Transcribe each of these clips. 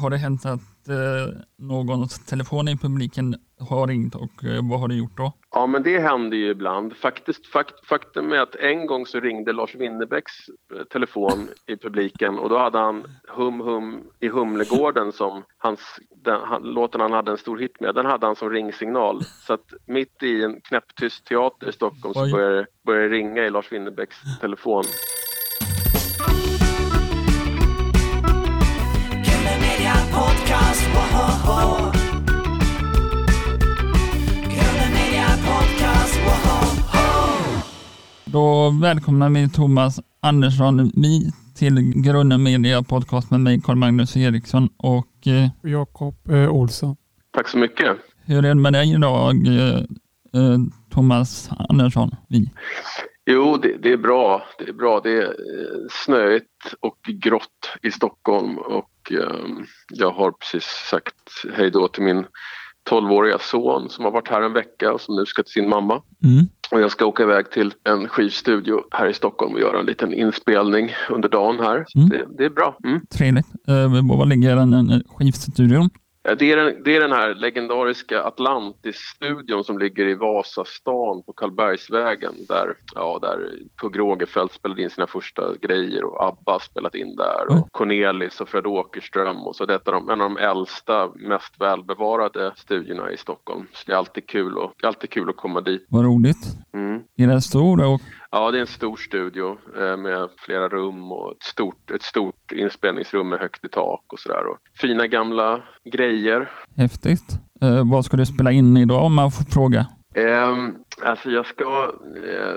Har det hänt att eh, någons telefon i publiken har ringt och eh, vad har du gjort då? Ja, men det händer ju ibland. Faktiskt, fakt, faktum är att en gång så ringde Lars Winnerbäcks eh, telefon i publiken och då hade han Hum Hum i Humlegården som hans, den, han, låten han hade en stor hit med, den hade han som ringsignal. Så att mitt i en knäpptyst teater i Stockholm så började det ringa i Lars Winnerbäcks telefon. Podcast! Då välkomnar vi Thomas Andersson vi till Grunden Media Podcast med mig, Carl Magnus Eriksson. Och eh, Jakob eh, Olsson. Tack så mycket. hur är det med dig idag, eh, eh, Thomas Andersson? Vi. Jo, det, det är bra. Det är bra. Det är eh, snöigt och grått i Stockholm och jag har precis sagt hej då till min 12-åriga son som har varit här en vecka och som nu ska till sin mamma. Mm. Och jag ska åka iväg till en skivstudio här i Stockholm och göra en liten inspelning under dagen här. Mm. det, det är bra. Mm. Trevligt. Eh, var ligger den skivstudion? Det är, den, det är den här legendariska Atlantis-studion som ligger i Vasastan på Karlbergsvägen där, ja, där Pugh Rogefeldt spelade in sina första grejer och ABBA spelat in där Mm. och Cornelis och Fred Åkerström och så. Det är de, en av de äldsta, mest välbevarade studiorna i Stockholm. Så det är alltid kul, och, alltid kul att komma dit. Vad roligt. Mm. Är den stor? Och, Ja, det är en stor studio eh, med flera rum och ett stort, ett stort inspelningsrum med högt i tak och sådär. Fina gamla grejer. häftigt. Eh, vad ska du spela in idag om man får fråga? Um, alltså jag ska, eh,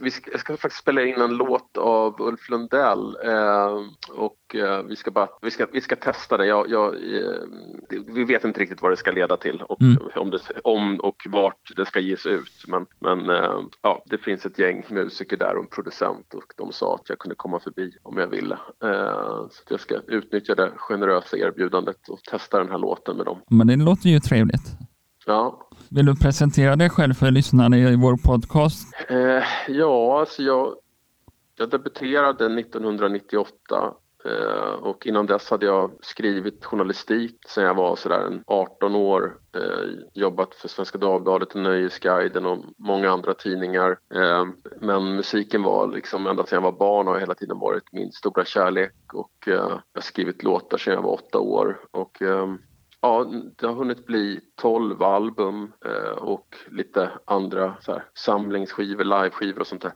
vi, ska, jag ska faktiskt spela in en låt av Ulf Lundell eh, och eh, vi, ska bara, vi, ska, vi ska testa det. Jag, jag, eh, det- vi vet inte riktigt vad det ska leda till och Mm. om, det, om och vart det ska ges ut. Men, men eh, ja, det finns ett gäng musiker där och en producent och de sa att jag kunde komma förbi om jag ville. Eh, så jag ska utnyttja det generösa erbjudandet och testa den här låten med dem. Men det låter ju trevligt. Ja, Vill du presentera dig själv för lyssnarna i vår podcast? Eh, ja, alltså jag, jag debuterade 1998 eh, och innan dess hade jag skrivit journalistik sen jag var sådär en 18 år. Eh, jobbat för Svenska Dagbladet och Nöjesguiden och många andra tidningar. Eh, men musiken var liksom ända sedan jag var barn har hela tiden varit min stora kärlek och eh, jag har skrivit låtar sedan jag var åtta år. Och, ehm, Ja, det har hunnit bli 12 album eh, och lite andra så här, samlingsskivor, liveskivor och sånt där.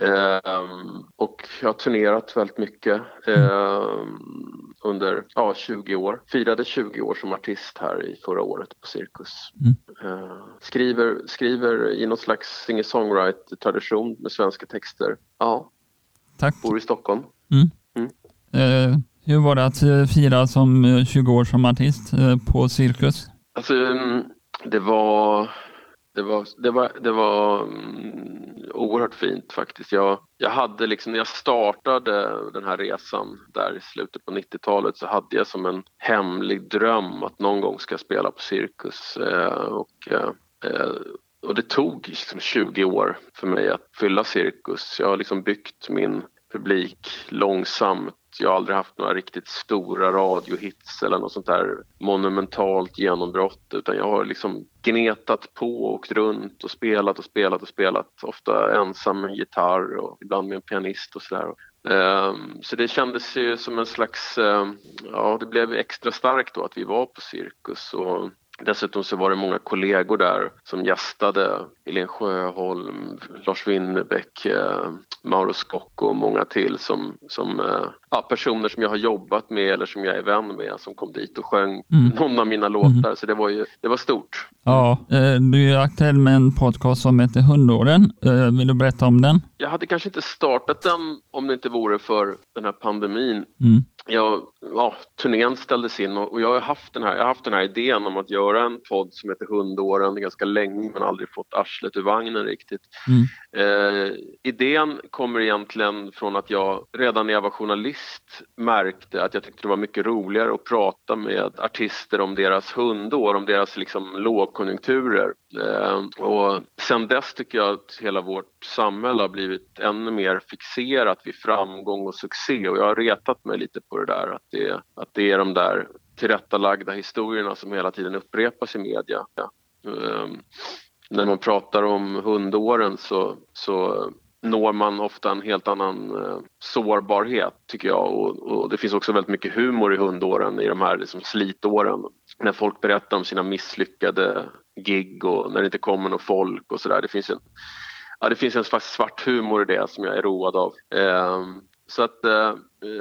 Ehm, och jag har turnerat väldigt mycket ehm, under ja, 20 år. Firade 20 år som artist här i förra året på Cirkus. Ehm, skriver, skriver i någon slags singer-songwriter-tradition med svenska texter. Ja, Tack. bor i Stockholm. Eh, hur var det att eh, fira som eh, 20 år som artist eh, på Cirkus? Alltså, mm, det var... Det var, det var, det var mm, oerhört fint faktiskt. Jag, jag hade liksom, när jag startade den här resan där i slutet på 90-talet så hade jag som en hemlig dröm att någon gång ska jag spela på Cirkus. Och, och det tog liksom 20 år för mig att fylla Cirkus. Jag har liksom byggt min publik långsamt. Jag har aldrig haft några riktigt stora radiohits eller något sånt där monumentalt genombrott utan jag har liksom gnetat på och åkt runt och spelat och spelat och spelat. Ofta ensam med en gitarr och ibland med en pianist och sådär. Um, Så det kändes ju som en slags, um, ja det blev extra starkt då att vi var på Cirkus och Dessutom så var det många kollegor där som gästade. Helene Sjöholm, Lars Winnerbäck, eh, Mauro Scocco och många till som, som eh, ja, personer som jag har jobbat med eller som jag är vän med som kom dit och sjöng Mm. någon av mina låtar. Så det var ju det var stort. Ja, eh, du är aktuell med en podcast som heter Hundåren. Eh, vill du berätta om den? Jag hade kanske inte startat den om det inte vore för den här pandemin. Mm. Jag, ja, turnén ställdes in och och jag har, haft den här, jag har haft den här idén om att göra en podd som heter Hundåren ganska länge men aldrig fått arslet ur vagnen riktigt. Mm. Eh, idén kommer egentligen från att jag redan när jag var journalist märkte att jag tyckte det var mycket roligare att prata med artister om deras hundår, om deras liksom lågkonjunkturer. Eh, och sen dess tycker jag att hela vårt samhälle har blivit ännu mer fixerat vid framgång och succé och jag har retat mig lite på det där. Att det, att det är de där tillrättalagda historierna som hela tiden upprepas i media. Ja. Eh, när man pratar om hundåren så, så når man ofta en helt annan eh, sårbarhet tycker jag och, och, det finns också väldigt mycket humor i hundåren i de här liksom, slitåren. När folk berättar om sina misslyckade gig och när det inte kommer någon folk och sådär. Det finns en ja, det finns en slags svart humor i det som jag är road av. Eh, så att eh,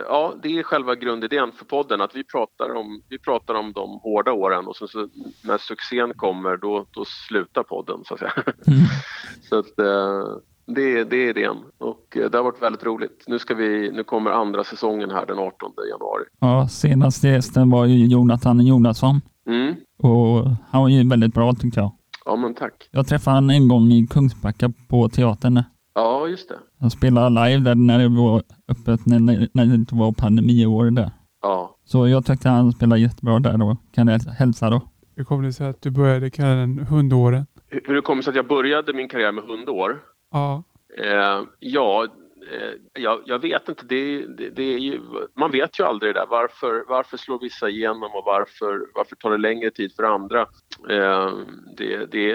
ja, det är själva grundidén för podden att vi pratar om, vi pratar om de hårda åren och sen så när succén kommer då, då slutar podden så att säga. Mm. så att eh, det, det är idén och eh, det har varit väldigt roligt. Nu, ska vi, nu kommer andra säsongen här den 18 januari. Ja, senaste gästen var ju Jonathan Jonasson Mm. och han var ju väldigt bra tyckte jag. Ja men tack. Jag träffade han en gång i Kungsbacka på teatern. Ja just det. Han spelade live där när det var öppet, när, när det inte var pandemiår där. Ja. Så jag tyckte han spelade jättebra där då. Kan jag hälsa då? Hur kom det sig att du började kalla den hundåren? Hur hur det kommer sig att jag började min karriär med hundår? Ja, Eh, ja, eh, jag, jag vet inte. Det, det, det är ju, man vet ju aldrig det där. Varför, varför slår vissa igenom och varför, varför tar det längre tid för andra? Eh, det, det,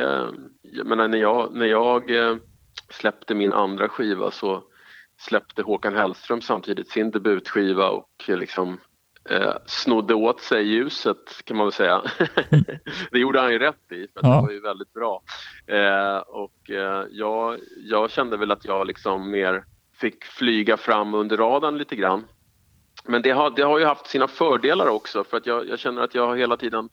jag menar, när jag, när jag eh, släppte min andra skiva så släppte Håkan Hellström samtidigt sin debutskiva och eh, liksom eh, snodde åt sig ljuset kan man väl säga. det gjorde han ju rätt i för Ja. det var ju väldigt bra. Eh, och eh, jag, jag kände väl att jag liksom mer fick flyga fram under radarn lite grann. Men det har, det har ju haft sina fördelar också för att jag, jag känner att jag har hela tiden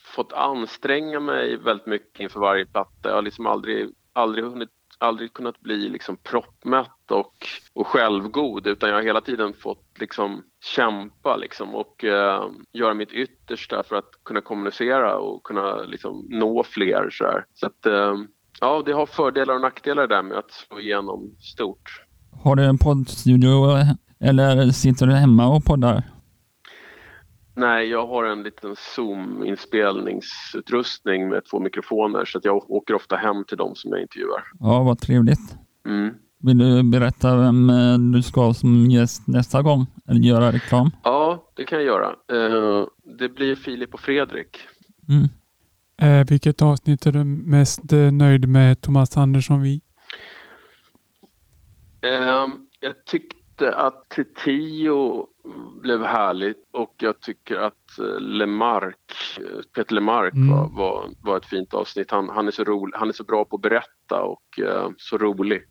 fått anstränga mig väldigt mycket inför varje platta. Jag har liksom aldrig, aldrig hunnit aldrig kunnat bli liksom proppmätt och, och självgod utan jag har hela tiden fått liksom kämpa liksom och eh, göra mitt yttersta för att kunna kommunicera och kunna liksom nå fler. Så, här. så att, eh, ja, det har fördelar och nackdelar där med att slå igenom stort. Har du en poddstudio eh, eller sitter du hemma och poddar? Nej, jag har en liten Zoom-inspelningsutrustning med två mikrofoner så att jag åker ofta hem till dem som jag intervjuar. Ja, vad trevligt. Mm. Vill du berätta vem eh, du ska ha som gäst nästa gång? Eller göra reklam? Ja, det kan jag göra. Eh, det blir Filip och Fredrik. Mm. eh, vilket avsnitt är du mest nöjd med Thomas Andersson vi? Ehm, jag tyckte att Tio blev härligt och jag tycker att eh, Lemark, eh, Peter Lemark Mm. var, var, var ett fint avsnitt. Han, han, är så rolig, han är så bra på att berätta och eh, så rolig.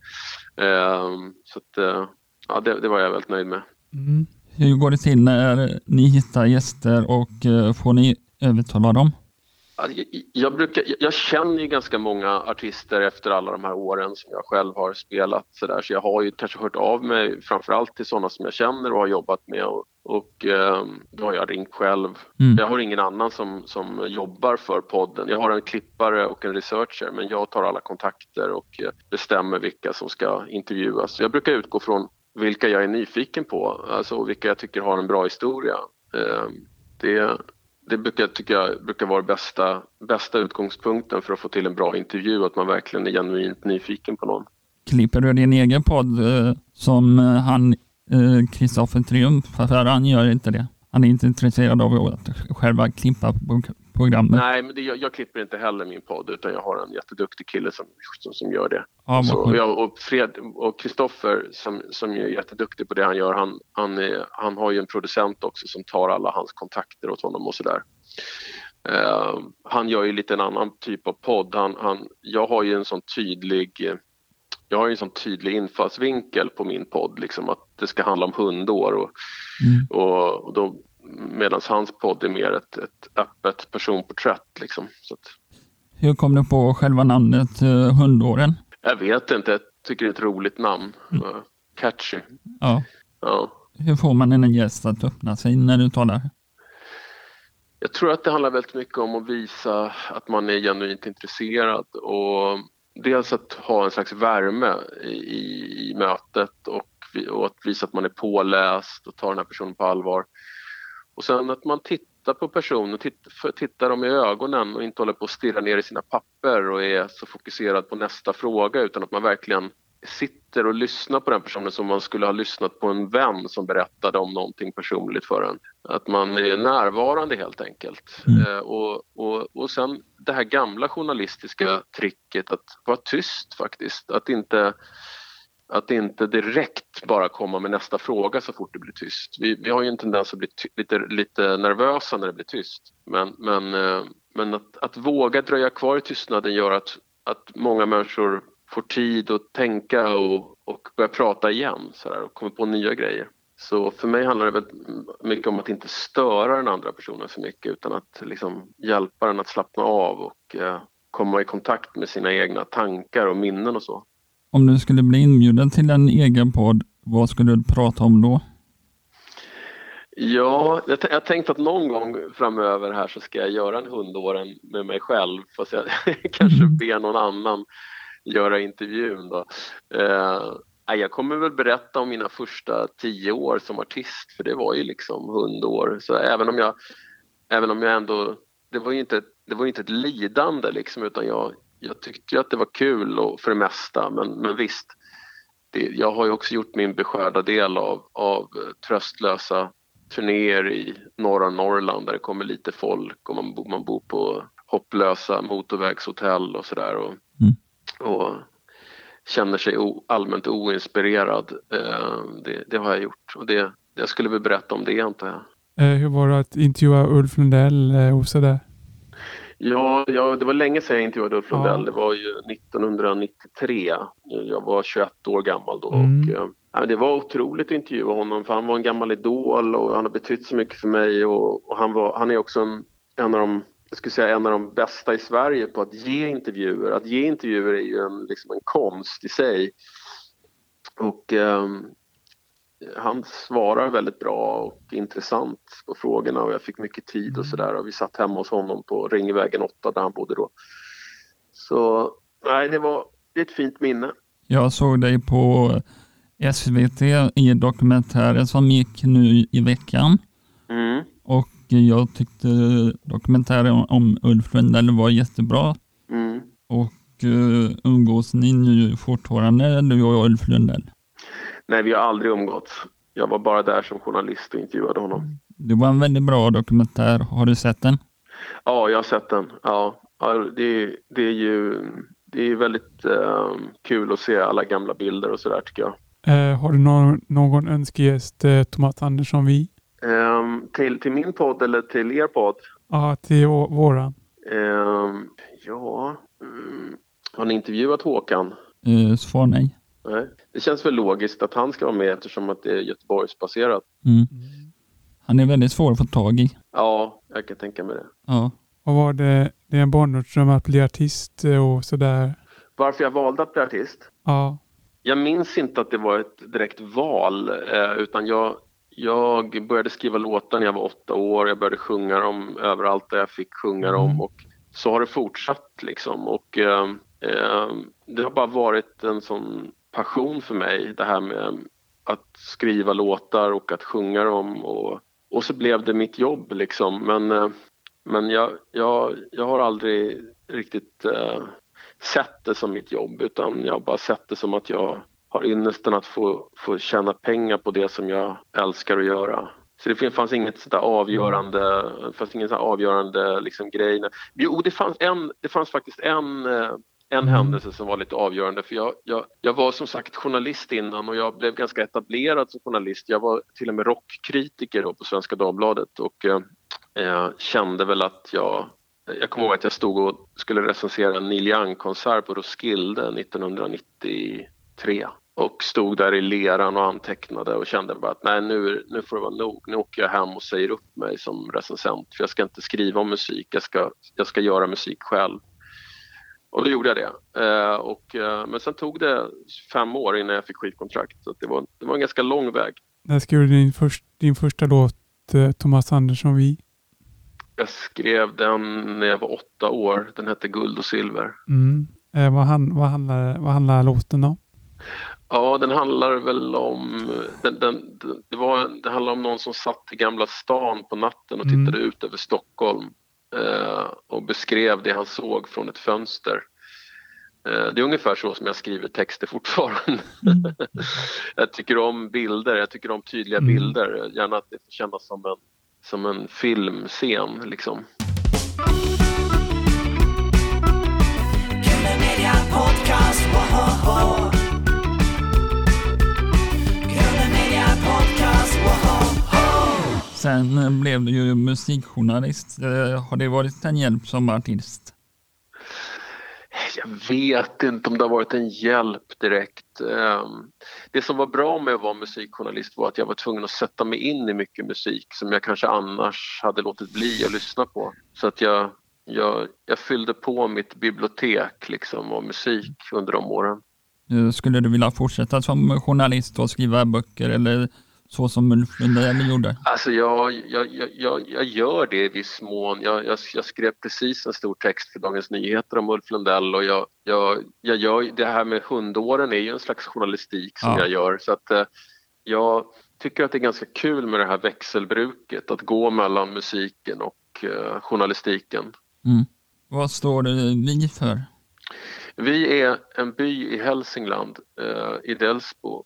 Ehm, så att, eh, ja, det, det var jag väldigt nöjd med. Mm. Hur går det till när ni hittar gäster och får ni övertala dem? Ja, Jag, jag, brukar, jag känner ju ganska många artister efter alla de här åren som jag själv har spelat så, där, så jag har ju kanske hört av mig framförallt till sådana som jag känner och har jobbat med och, och eh, då har jag ringt själv. Mm. Jag har ingen annan som, som jobbar för podden. Jag har en klippare och en researcher men jag tar alla kontakter och eh, bestämmer vilka som ska intervjuas. Jag brukar utgå från vilka jag är nyfiken på, alltså vilka jag tycker har en bra historia. Eh, det, det brukar, tycker jag brukar vara bästa, bästa utgångspunkten för att få till en bra intervju, att man verkligen är genuint nyfiken på någon. Klipper du din egen podd eh, som eh, han eh, Kristoffer Triumf? För han gör inte det. Han är inte intresserad av att själva klippa programmet. Nej, men det, jag, jag klipper inte heller min podd utan jag har en jätteduktig kille som, som, som gör det. Ja, Så, och jag, och Fred och Kristoffer som, som är jätteduktig på det han gör, han, han, är, han har ju en producent också som tar alla hans kontakter åt honom och sådär. Eh, han gör ju lite en annan typ av podd. Han, han, jag har ju en sån tydlig jag har en sån tydlig infallsvinkel på min podd, liksom att det ska handla om hundår och, Mm. och, och då medan hans podd är mer ett, ett öppet personporträtt. Liksom. Så att, Hur kom du på själva namnet eh, Hundåren? jag vet inte, jag tycker det är ett roligt namn. Eh, Catchy. Ja. Ja. Hur får man en gäst att öppna sig när du talar? Jag tror att det handlar väldigt mycket om att visa att man är genuint intresserad och dels att ha en slags värme i, i, mötet och, och att visa att man är påläst och tar den här personen på allvar. Och sen att man tittar på personen, tittar dem i ögonen och inte håller på att stirra ner i sina papper och är så fokuserad på nästa fråga utan att man verkligen sitter och lyssnar på den personen som man skulle ha lyssnat på en vän som berättade om någonting personligt för en. Att man är närvarande helt enkelt. Mm. Eh, och, och, och sen det här gamla journalistiska tricket att vara tyst faktiskt. Att inte, att inte direkt bara komma med nästa fråga så fort det blir tyst. Vi, vi har ju en tendens att bli ty- lite, lite nervösa när det blir tyst. Men, men, eh, men att, att våga dröja kvar i tystnaden gör att, att många människor får tid att tänka och, och börja prata igen så där, och kommer på nya grejer. Så för mig handlar det väldigt mycket om att inte störa den andra personen för mycket utan att liksom hjälpa den att slappna av och eh, komma i kontakt med sina egna tankar och minnen och så. Om du skulle bli inbjuden till en egen podd, vad skulle du prata om då? Ja, jag, jag tänkte att någon gång framöver här så ska jag göra en hundåren med mig själv fast jag kanske ber någon annan göra intervjun då. Eh, jag kommer väl berätta om mina första tio år som artist för det var ju liksom hundår. Så även om jag, även om jag ändå, det var ju inte, det var inte ett lidande liksom utan jag, jag tyckte att det var kul och, för det mesta men, men visst. Det, jag har ju också gjort min beskärda del av, av eh, tröstlösa turnéer i norra Norrland där det kommer lite folk och man, man bor på hopplösa motorvägshotell och sådär. Och, och känner sig o, allmänt oinspirerad. Eh, det, det har jag gjort och det, jag skulle väl berätta om det antar jag. Eh, hur var det att intervjua Ulf Lundell eh, och sådär? Ja, ja, det var länge sedan jag intervjuade Ulf Ja. Lundell. Det var ju 1993. Jag var 21 år gammal då. Mm. Och, eh, ja, det var otroligt att intervjua honom för han var en gammal idol och han har betytt så mycket för mig. Och, och han, var, han är också en, en av de jag skulle säga en av de bästa i Sverige på att ge intervjuer. Att ge intervjuer är ju en, liksom en konst i sig. Och ehm, han svarar väldigt bra och intressant på frågorna och jag fick mycket tid och sådär och vi satt hemma hos honom på Ringvägen 8 där han bodde då. Så nej, det var det är ett fint minne. Jag såg dig på SVT i dokumentären som gick nu i veckan Mm. och jag tyckte dokumentären om Ulf Lundell var jättebra Mm. och uh, umgås ni nu fortfarande, du och Ulf Lundell? Nej, vi har aldrig umgåtts. Jag var bara där som journalist och intervjuade honom. Det var en väldigt bra dokumentär. Har du sett den? Ja, jag har sett den. Ja, det, det är ju det är väldigt eh, kul att se alla gamla bilder och sådär tycker jag. Eh, har du någon, någon önskegäst, eh, Thomas Andersson Vi? Ehm, till, till min podd eller till er podd? Ja, till vå- våran. Ehm, ja, mm, har ni intervjuat Håkan? Uh, svar nej. Nej. Det känns väl logiskt att han ska vara med eftersom att det är Göteborgsbaserat. Mm. Han är väldigt svår att få tag i. Ja, jag kan tänka mig det. Ja. Och var det, det är en barndomsdröm att bli artist eh, och sådär? Varför jag valde att bli artist? Ja. Jag minns inte att det var ett direkt val eh, utan jag, jag började skriva låtar när jag var åtta år. Jag började sjunga dem överallt där jag fick sjunga dem Mm. och så har det fortsatt liksom. Och, eh, eh, det har bara varit en sån passion för mig det här med att skriva låtar och att sjunga dem och, och så blev det mitt jobb liksom. Men, eh, men jag, jag, jag har aldrig riktigt eh, sett det som mitt jobb utan jag har bara sett det som att jag har ynnesten att få, få tjäna pengar på det som jag älskar att göra. Så det fanns inget sådär avgörande, fanns ingen sådär avgörande liksom grej. Jo, det fanns, en, det fanns faktiskt en, eh, en Mm. händelse som var lite avgörande för jag, jag, jag var som sagt journalist innan och jag blev ganska etablerad som journalist. Jag var till och med rockkritiker då på Svenska Dagbladet och eh, eh, kände väl att jag jag kommer ihåg att jag stod och skulle recensera en Neil Young-konsert på Roskilde 1993 och stod där i leran och antecknade och kände bara att nej nu, nu får det vara nog. Nu åker jag hem och säger upp mig som recensent för jag ska inte skriva om musik, jag ska, jag ska göra musik själv. Och då gjorde jag det. Eh, och, eh, men sen tog det fem år innan jag fick skivkontrakt så det, var, det var en ganska lång väg. När skrev du din, först, din första låt, eh, Thomas Andersson Vi? Jag skrev den när jag var åtta år, den hette Guld och silver. Mm. Eh, vad, han, vad, handlar, vad handlar låten om? Ja, den handlar väl om... Den, den, det, var, det handlar om någon som satt i Gamla stan på natten och Mm. tittade ut över Stockholm och beskrev det han såg från ett fönster. Eh, Det är ungefär så som jag skriver texter fortfarande. Mm. jag tycker om bilder, jag tycker om tydliga Mm. bilder. Gärna att det får kännas som en, som en filmscen liksom. Sen blev du ju musikjournalist. Eh, Har det varit en hjälp som artist? Jag vet inte om det har varit en hjälp direkt. Ehm, Det som var bra med att vara musikjournalist var att jag var tvungen att sätta mig in i mycket musik som jag kanske annars hade låtit bli att lyssna på. Så att jag, jag, jag fyllde på mitt bibliotek liksom av musik under de åren. Eh, Skulle du vilja fortsätta som journalist och skriva böcker eller så som Ulf Lundell gjorde? Alltså jag, jag, jag, jag, gör det i viss mån. Jag, jag, jag skrev precis en stor text för Dagens Nyheter om Ulf Lundell och jag, jag, jag gör, det här med hundåren är ju en slags journalistik som Ja. jag gör. Så att eh, jag tycker att det är ganska kul med det här växelbruket, att gå mellan musiken och eh, journalistiken. Mm. Vad står det vi för? Vi är en by i Hälsingland, eh, i Delsbo,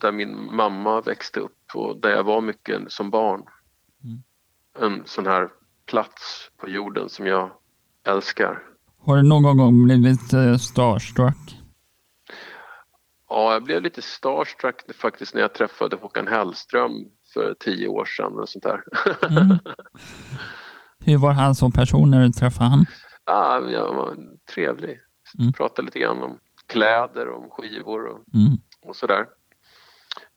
där min mamma växte upp och där jag var mycket som barn. Mm. En sån här plats på jorden som jag älskar. Har du någon gång blivit eh, starstruck? Ja, jag blev lite starstruck faktiskt när jag träffade Håkan Hellström för tio år sedan och sånt där. Mm. Hur var han som person när du träffade han? ja, jag var trevlig. Mm. Pratade lite grann om kläder, om skivor och Mm. Och sådär.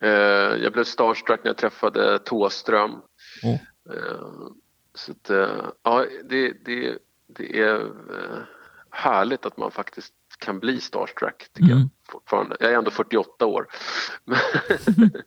Eh, jag blev starstruck när jag träffade Tåström. Åh. Eh, så att, eh, ja, det, det, det är eh, härligt att man faktiskt kan bli starstruck tycker Mm. jag fortfarande. Jag är ändå 48 år.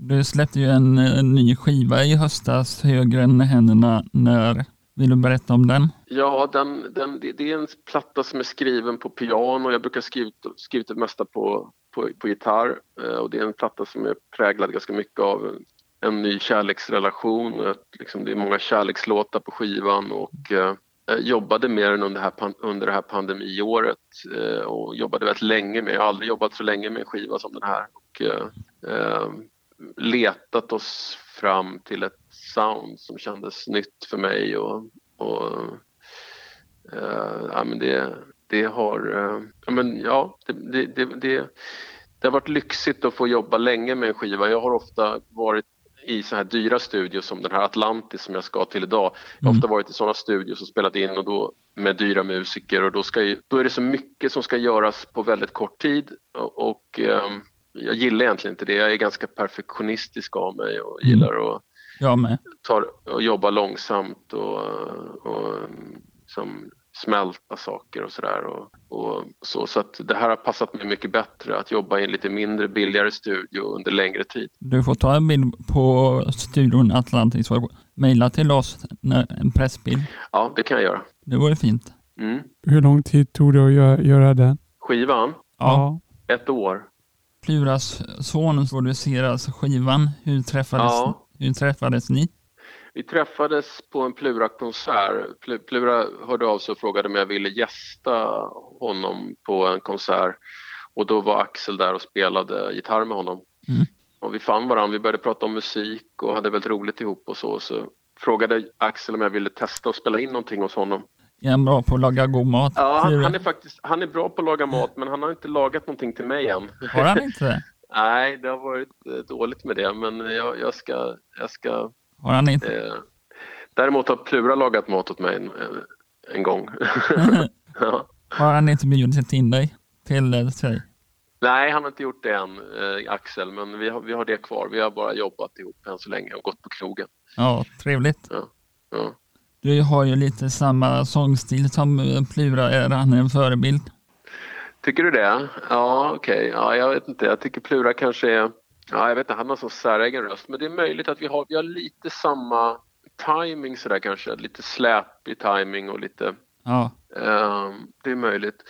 Du släppte ju en, eh, ny skiva i höstas, Högre än händerna. När vill du berätta om den? Ja, den, den, det, det är en platta som är skriven på piano. Jag brukar skriva skrivit det mesta på, på, på gitarr. Eh, och det är en platta som är präglad ganska mycket av en ny kärleksrelation. Liksom, det är många kärlekslåtar på skivan och eh, jag jobbade med den under det här, under det här pandemiåret eh, och jobbade väldigt länge med. Jag har aldrig jobbat så länge med en skiva som den här. Och, eh, eh, letat oss fram till ett sound som kändes nytt för mig och, och eh, ja, men det, det har, eh, ja, men, ja det, det, det, det, har varit lyxigt att få jobba länge med en skiva. Jag har ofta varit i så här dyra studios som den här Atlantis som jag ska till idag. Jag har Mm. ofta varit i sådana studios och spelat in och då med dyra musiker och då, ska ju, då är det så mycket som ska göras på väldigt kort tid och, och ehm, jag gillar egentligen inte det. Jag är ganska perfektionistisk av mig och Mm. gillar att Jag med. tar, och jobba långsamt och, och som smälta saker och sådär. Och, och så, så att det här har passat mig mycket bättre att jobba i en lite mindre billigare studio under längre tid. Du får ta en bild på studion Atlantis och mejla till oss, en pressbild. Ja, det kan jag göra. Det vore fint. Mm. Hur lång tid tog det att göra, göra den? Skivan, Ja. ett år. Pluras son produceras skivan. Hur träffades, Ja. hur träffades ni? Vi träffades på en Plura-konsert. Pl- Plura hörde av sig och frågade om jag ville gästa honom på en konsert. Och då var Axel där och spelade gitarr med honom. Mm. Och vi fann varandra, vi började prata om musik och hade väldigt roligt ihop och så. Så frågade Axel om jag ville testa att spela in någonting hos honom. Är han bra på att laga god mat? Ja, han, han är faktiskt han är bra på att laga mat men han har inte lagat någonting till mig än. Har han inte det? Nej, det har varit eh, dåligt med det men jag, jag ska, jag ska Har han inte? Eh, däremot har Plura lagat mat åt mig en, en gång. ja. Har han inte bjudit in dig till eh, sig? Nej, han har inte gjort det än, eh, Axel, men vi har, vi har det kvar. Vi har bara jobbat ihop än så länge och gått på krogen. Ja, trevligt. Ja. Du har ju lite samma sångstil som eh, Plura. Är han en förebild? Tycker du det? Ja, okej. Ja, jag vet inte. Jag tycker Plura kanske är... Ja, jag vet inte. Han har så säregen röst. Men det är möjligt att vi har, vi har lite samma timing sådär kanske. Lite släpig timing och lite... Ja, Ehm, det är möjligt.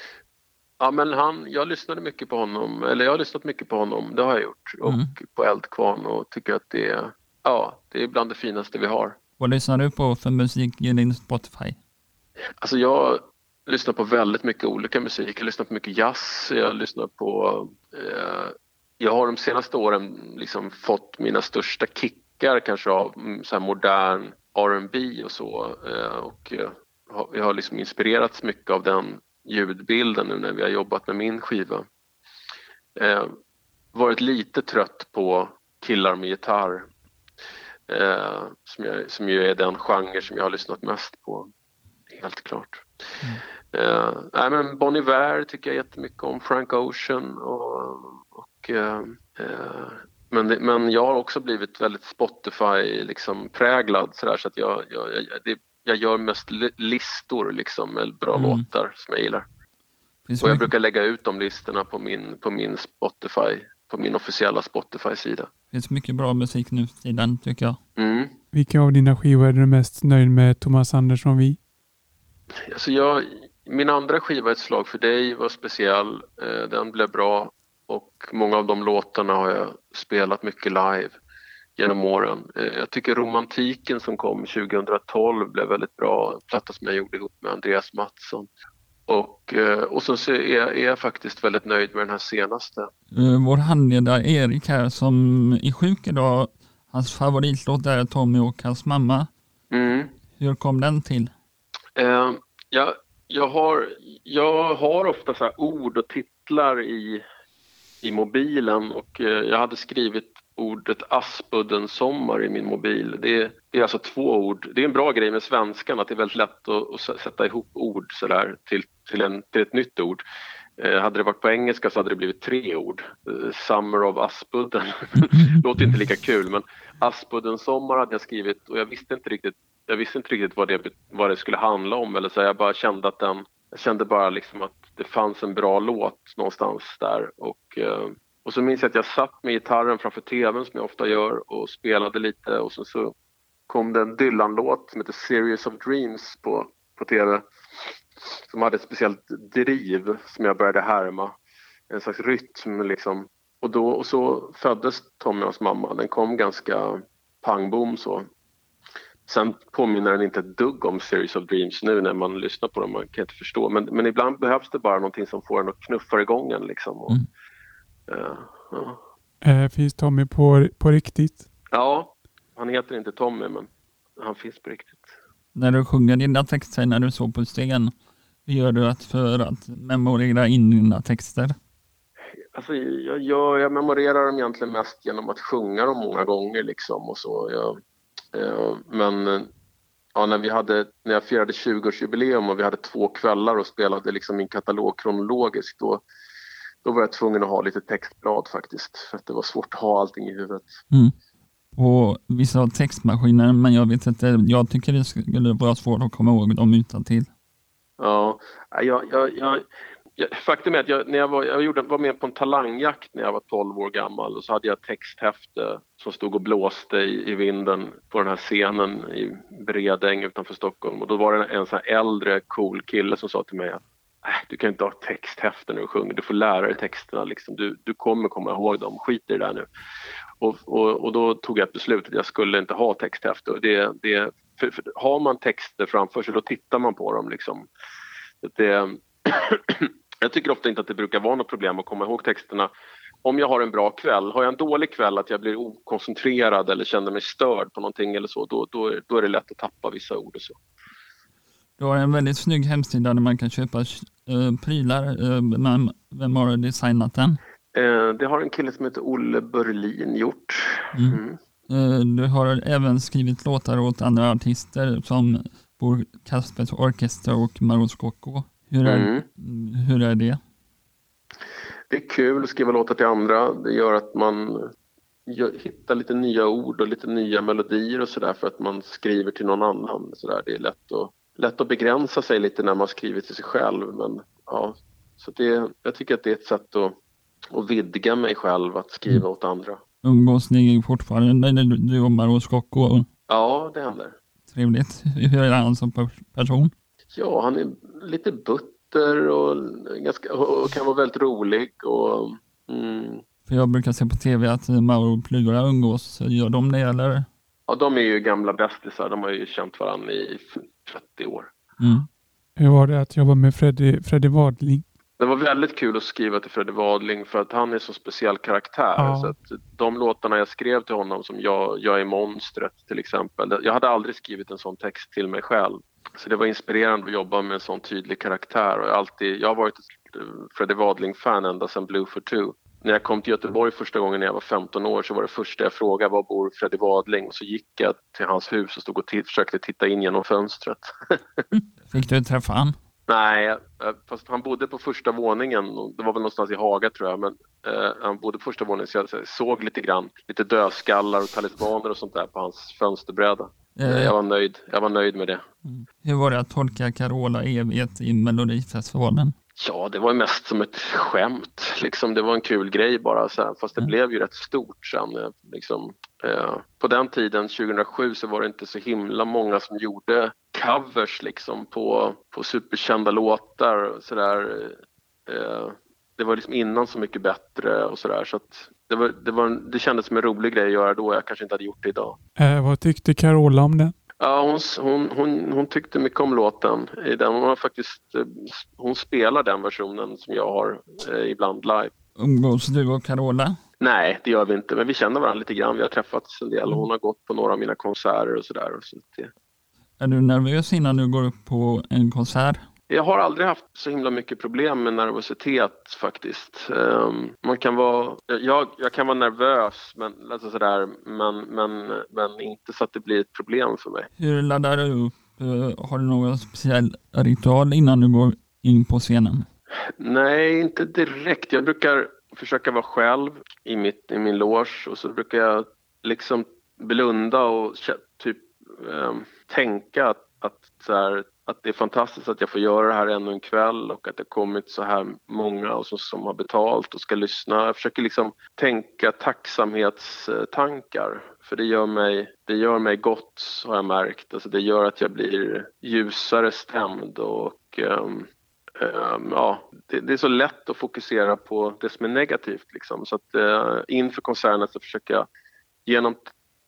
Ja, men han, jag lyssnade mycket på honom, eller jag har lyssnat mycket på honom, det har jag gjort. Och Mm. på Eldkvarn och tycker att det är, ja, det är bland det finaste vi har. vad lyssnar du på för musik i din Spotify? Alltså jag lyssnar på väldigt mycket olika musik. Jag lyssnar på mycket jazz, jag lyssnar på... Eh, jag har de senaste åren liksom fått mina största kickar kanske av mm, så modern R&B och så. Eh, och eh, jag har liksom inspirerats mycket av den ljudbilden nu när vi har jobbat med min skiva. Eh, varit lite trött på killar med gitarr. Som, jag, som ju är den genre som jag har lyssnat mest på. Helt klart. Eh, nej, men Bon Iver tycker jag jättemycket om. Frank Ocean och... och eh, eh, men, det, men jag har också blivit väldigt Spotify liksom präglad sådär så att jag, jag, jag, det, jag gör mest li- listor liksom med bra Mm. låtar som jag gillar. Finns Och jag mycket, brukar lägga ut de listorna på min, på min Spotify, på min officiella Spotify-sida. finns mycket bra musik nu för tiden tycker jag. Mm. Vilka av dina skivor är du mest nöjd med Thomas Andersson Vi? Alltså jag, min andra skiva Ett slag för dig var speciell. Eh, den blev bra och många av de låtarna har jag spelat mycket live genom åren. Eh, jag tycker Romantiken som kom 2012 blev väldigt bra. En platta som jag gjorde ihop med Andreas Mattsson. Och, eh, och så så är, jag- är jag faktiskt väldigt nöjd med den här senaste. Eh, Vår handledare Erik här som är sjuk idag, hans favoritlåt är Tommy och hans mamma. Mm. Hur kom den till? Eh, jag, jag, har, jag har ofta så ord och titlar i, i mobilen och eh, jag hade skrivit ordet Aspudden sommar i min mobil. Det, är- det är alltså två ord. Det är en bra grej med svenskan att det är väldigt lätt att, att sätta ihop ord sådär till, till, en, till ett nytt ord. Eh, hade det varit på engelska så hade det blivit tre ord. Eh, Summer of Aspudden. Låter inte lika kul men Aspudden sommar hade jag skrivit och jag visste inte riktigt jag visste inte riktigt vad det, vad det skulle handla om. Eller så jag bara kände att den, jag kände bara liksom att det fanns en bra låt någonstans där. Och, eh, och så minns jag att jag satt med gitarren framför tvn som jag ofta gör och spelade lite och sen så kom det en Dylan-låt som heter Series of Dreams på, på tv. Som hade ett speciellt driv som jag började härma. En slags rytm liksom. Och, då, och så föddes Tommy och hans mamma. Den kom ganska pang bom så. Sen påminner den inte ett dugg om Series of Dreams nu när man lyssnar på den. Man kan inte förstå. Men, men ibland behövs det bara någonting som får en att knuffa igång en. Liksom. Och, Mm. eh, ja. Eh, finns Tommy på, på riktigt? ja, han heter inte Tommy men han finns på riktigt. När du sjunger dina texter när du står på scen, hur gör du att för att memorera in dina texter? Alltså, jag, jag, jag memorerar dem egentligen mest genom att sjunga dem många gånger. Liksom, och så. Jag, men eh, ja, när, vi hade, när jag firade 20-årsjubileum och vi hade två kvällar och spelade liksom min katalog kronologiskt då, då var jag tvungen att ha lite textblad faktiskt. För att det var svårt att ha allting i huvudet. Mm. Och vissa har textmaskiner, men jag vet inte, jag tycker det skulle vara svårt att komma ihåg dem utan till. Ja, jag, jag, jag, faktum är att jag, när jag, var, jag gjorde, var med på en talangjakt när jag var 12 år gammal och så hade jag ett texthäfte som stod och blåste i, i vinden på den här scenen i Bredäng utanför Stockholm och då var det en sån här äldre cool kille som sa till mig att "Äh, du kan inte ha texthäfte när du sjunger, du får lära dig texterna liksom. du, du kommer komma ihåg dem, skit i det där nu. Och, och, och då tog jag ett beslut att jag skulle inte ha texthäfte. Det, det, för, för, har man texter framför sig då tittar man på dem liksom. Det, jag tycker ofta inte att det brukar vara något problem att komma ihåg texterna. Om jag har en bra kväll, har jag en dålig kväll att jag blir okoncentrerad eller känner mig störd på någonting eller så, då, då, då är det lätt att tappa vissa ord och så. Du har en väldigt snygg hemsida där man kan köpa eh, prylar. Men vem har designat den? Eh, det har en kille som heter Olle Berlin gjort. Mm. Mm. Du har även skrivit låtar åt andra artister som Bor Kaspers Orkester och Maros Scocco. Hur är, Mm. hur är det? Det är kul att skriva låtar till andra. Det gör att man hittar lite nya ord och lite nya melodier och sådär för att man skriver till någon annan. Så där. Det är lätt att, lätt att begränsa sig lite när man skriver till sig själv. Men, ja, så det, jag tycker att det är ett sätt att, att vidga mig själv, att skriva åt andra. Umgås ni fortfarande, eller du- och Maros Scocco? Ja, det händer. Trevligt. Hur är han som per- person? Ja, han är lite butter och, ganska, och kan vara väldigt rolig. Och, mm, För jag brukar se på tv att Mauro och Plura umgås. Gör de det eller? ja, de är ju gamla bästisar. De har ju känt varandra i 30 år. Mm. Hur var det att jobba med Freddy, Freddy Wadling? Det var väldigt kul att skriva till Freddy Wadling för att han är så speciell karaktär. Ja. Så att de låtarna jag skrev till honom som jag, jag är monstret till exempel. Jag hade aldrig skrivit en sån text till mig själv. Så det var inspirerande att jobba med en sån tydlig karaktär. Och jag, alltid, jag har varit ett eh, Freddy Wadling-fan ända sedan Blue for Two. När jag kom till Göteborg första gången när jag var 15 år så var det första jag frågade var bor Freddy Wadling? Och så gick jag till hans hus och stod och försökte titta in genom fönstret. Fick du träffa han? Nej, fast han bodde på första våningen. Det var väl någonstans i Haga tror jag. Men eh, han bodde på första våningen så jag så jag såg lite grann. Lite dödskallar och talismaner och sånt där på hans fönsterbräda. Eh, jag, var nöjd. jag var nöjd med det. Hur var det att tolka Carola evigt i Melodifestivalen? Ja, det var mest som ett skämt. Liksom, det var en kul grej bara. Så här. Fast det Mm. blev ju rätt stort sen. eh, Liksom, eh, på den tiden, 2007, så var det inte så himla många som gjorde covers liksom, på, på superkända låtar. Så där. Eh, det var liksom innan Så mycket bättre och sådär. Så att det, var, det, var en, det kändes som en rolig grej att göra då. Jag kanske inte hade gjort det idag. Eh, vad tyckte Carola om det? Ja, hon, hon, hon, hon tyckte mycket om låten. Den, hon, har faktiskt, eh, hon spelar den versionen som jag har eh, ibland live. Umgås du och Carola? Nej, det gör vi inte, men vi känner varandra lite grann. Vi har träffats en del. Hon har gått på några av mina konserter och sådär. Så det, Är du nervös innan du går upp på en konsert? Jag har aldrig haft så himla mycket problem med nervositet faktiskt. Ehm, man kan vara, jag, jag kan vara nervös, men, alltså sådär, men, men, men inte så att det blir ett problem för mig. Hur laddar du upp? Eh, Har du någon speciell ritual innan du går in på scenen? Nej, inte direkt. Jag brukar försöka vara själv i, mitt, i min loge och så brukar jag liksom blunda och typ ehm, tänka att, att, så här, att det är fantastiskt att jag får göra det här ännu en kväll och att det har kommit så här många och som, som har betalt och ska lyssna. Jag försöker liksom tänka tacksamhetstankar för det gör mig, det gör mig gott har jag märkt. Alltså det gör att jag blir ljusare stämd och um, um, ja, det, det är så lätt att fokusera på det som är negativt. Liksom. Så att, uh, inför konserterna så försöker jag genom,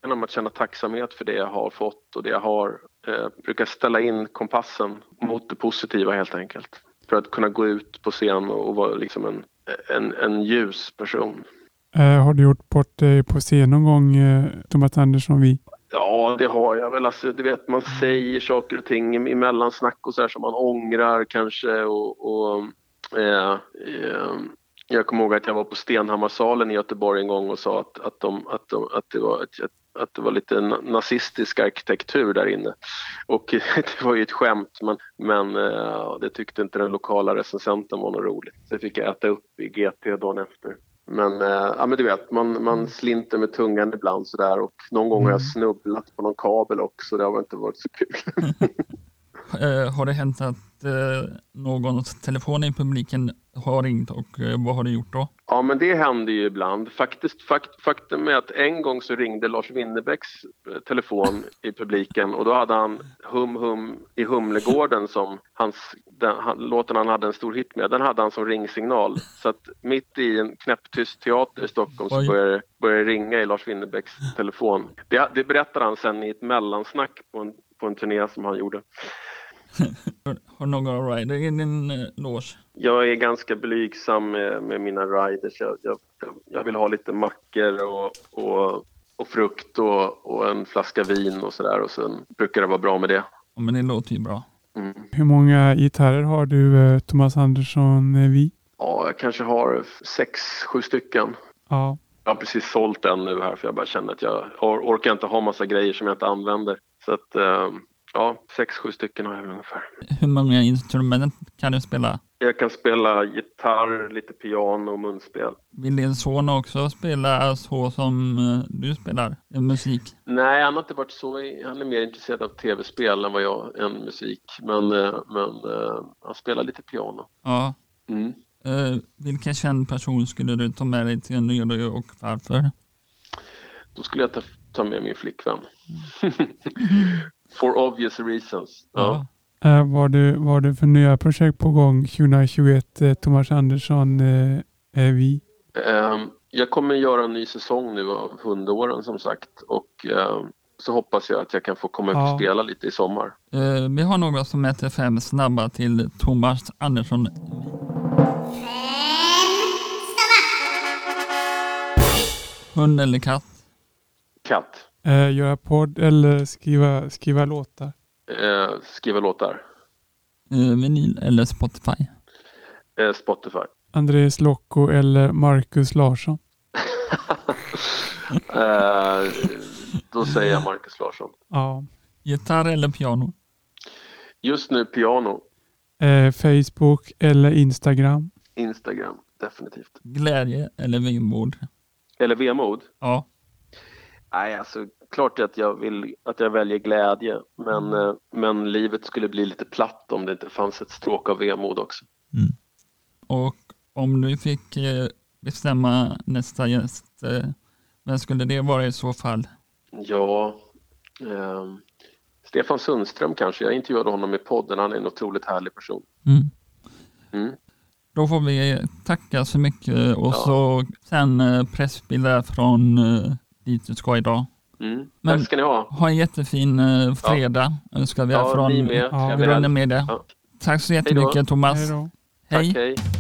genom att känna tacksamhet för det jag har fått och det jag har, eh, brukar ställa in kompassen mot det positiva helt enkelt. För att kunna gå ut på scen och, vara liksom en, en, en ljus person. Eh, har du gjort bort dig på scen någon gång, eh, Thomas Andersson? Vi? Ja, det har jag väl. Alltså, du vet, man säger saker och ting i mellansnack och så här som man ångrar kanske. Och, och eh, eh, jag kommer ihåg att jag var på Stenhammarsalen i Göteborg en gång och sa att, att, de, att, de, att, det, var ett, att det var lite na- nazistisk arkitektur där inne. Och det var ju ett skämt, men, men eh, det tyckte inte den lokala recensenten var något roligt. Så fick jag äta upp i GT dagen efter. Men, eh, ja, men du vet, man, man slinter med tungan ibland sådär och någon gång har jag snubblat på någon kabel också. Det har inte varit så kul. Eh, Har det hänt att någons telefon i publiken har ringt och eh, vad har du gjort då? Ja, men det händer ju ibland. Faktiskt, fakt, faktum är att en gång så ringde Lars Winnerbäcks eh, telefon i publiken och då hade han Hum Hum i Humlegården som hans, den, han, låten han hade en stor hit med, den hade han som ringsignal. Så att mitt i en knäpptyst teater i Stockholm så började det ringa i Lars Winnerbäcks telefon. Det, det berättade han sen i ett mellansnack på en, på en turné som han gjorde. Har du någon rider i din eh, loge? Jag är ganska blygsam med, med mina riders. Jag, jag, jag vill ha lite mackor och, och, och frukt och, och en flaska vin och sådär. Och sen brukar det vara bra med det. Ja, men det låter ju bra. Mm. Hur många gitarrer har du, eh, Thomas Andersson? Eh, vi? Ja, jag kanske har sex, sju stycken. Ja. Jag har precis sålt en nu här för jag bara känner att jag or- orkar inte ha massa grejer som jag inte använder. Så att eh, ja, sex, sju stycken har jag väl ungefär. Hur många instrument kan du spela? Jag kan spela gitarr, lite piano och munspel. Vill din son också spela så som eh, du spelar musik? Nej, han har inte varit så. Han är mer intresserad av tv-spel än vad jag än musik. Men, eh, men eh, han spelar lite piano. Ja. Mm. Vilken känd person skulle du ta med dig till en Nyrö och varför? Då skulle jag ta, ta med min flickvän. For obvious reasons. Ja. Eh, vad, du, vad har du för nya projekt på gång 2021, eh, Thomas Andersson? Eh, är vi? Ehm, jag kommer göra en ny säsong nu av Hundåren som sagt. Och ehm, så hoppas jag att jag kan få komma upp Ja. och spela lite i sommar. Eh, vi har några som heter fem snabba till Thomas Andersson. Hund eller katt? Katt. Eh, göra podd eller skriva, skriva låtar? Eh, skriva låtar. Eh, vinyl eller Spotify? Eh, Spotify. Andreas Locko eller Marcus Larsson? Eh, då säger jag Marcus Larsson. Ja. Gitarr eller piano? Just nu piano. Eh, Facebook eller Instagram? Instagram, definitivt. Glädje eller vemod? Eller vemod? Ja. Nej, alltså klart att jag vill att jag väljer glädje. Men, eh, men livet skulle bli lite platt om det inte fanns ett stråk av vemod också. Och om du fick eh, bestämma nästa gäst, eh, vem skulle det vara i så fall? Ja, ehm, Stefan Sundström kanske. Jag intervjuade honom i podden. Han är en otroligt härlig person. Mm. Mm. Då får vi tacka så mycket och Ja. så sen eh, pressbilder från dit du ska idag. Mm. Men- Tack ska ni ha. Ha en jättefin eh, fredag önskar vi Ja, från ni med. Ja. Vi med det. Ja. Tack så jättemycket Thomas. Hej då. Hej. Tack, hej.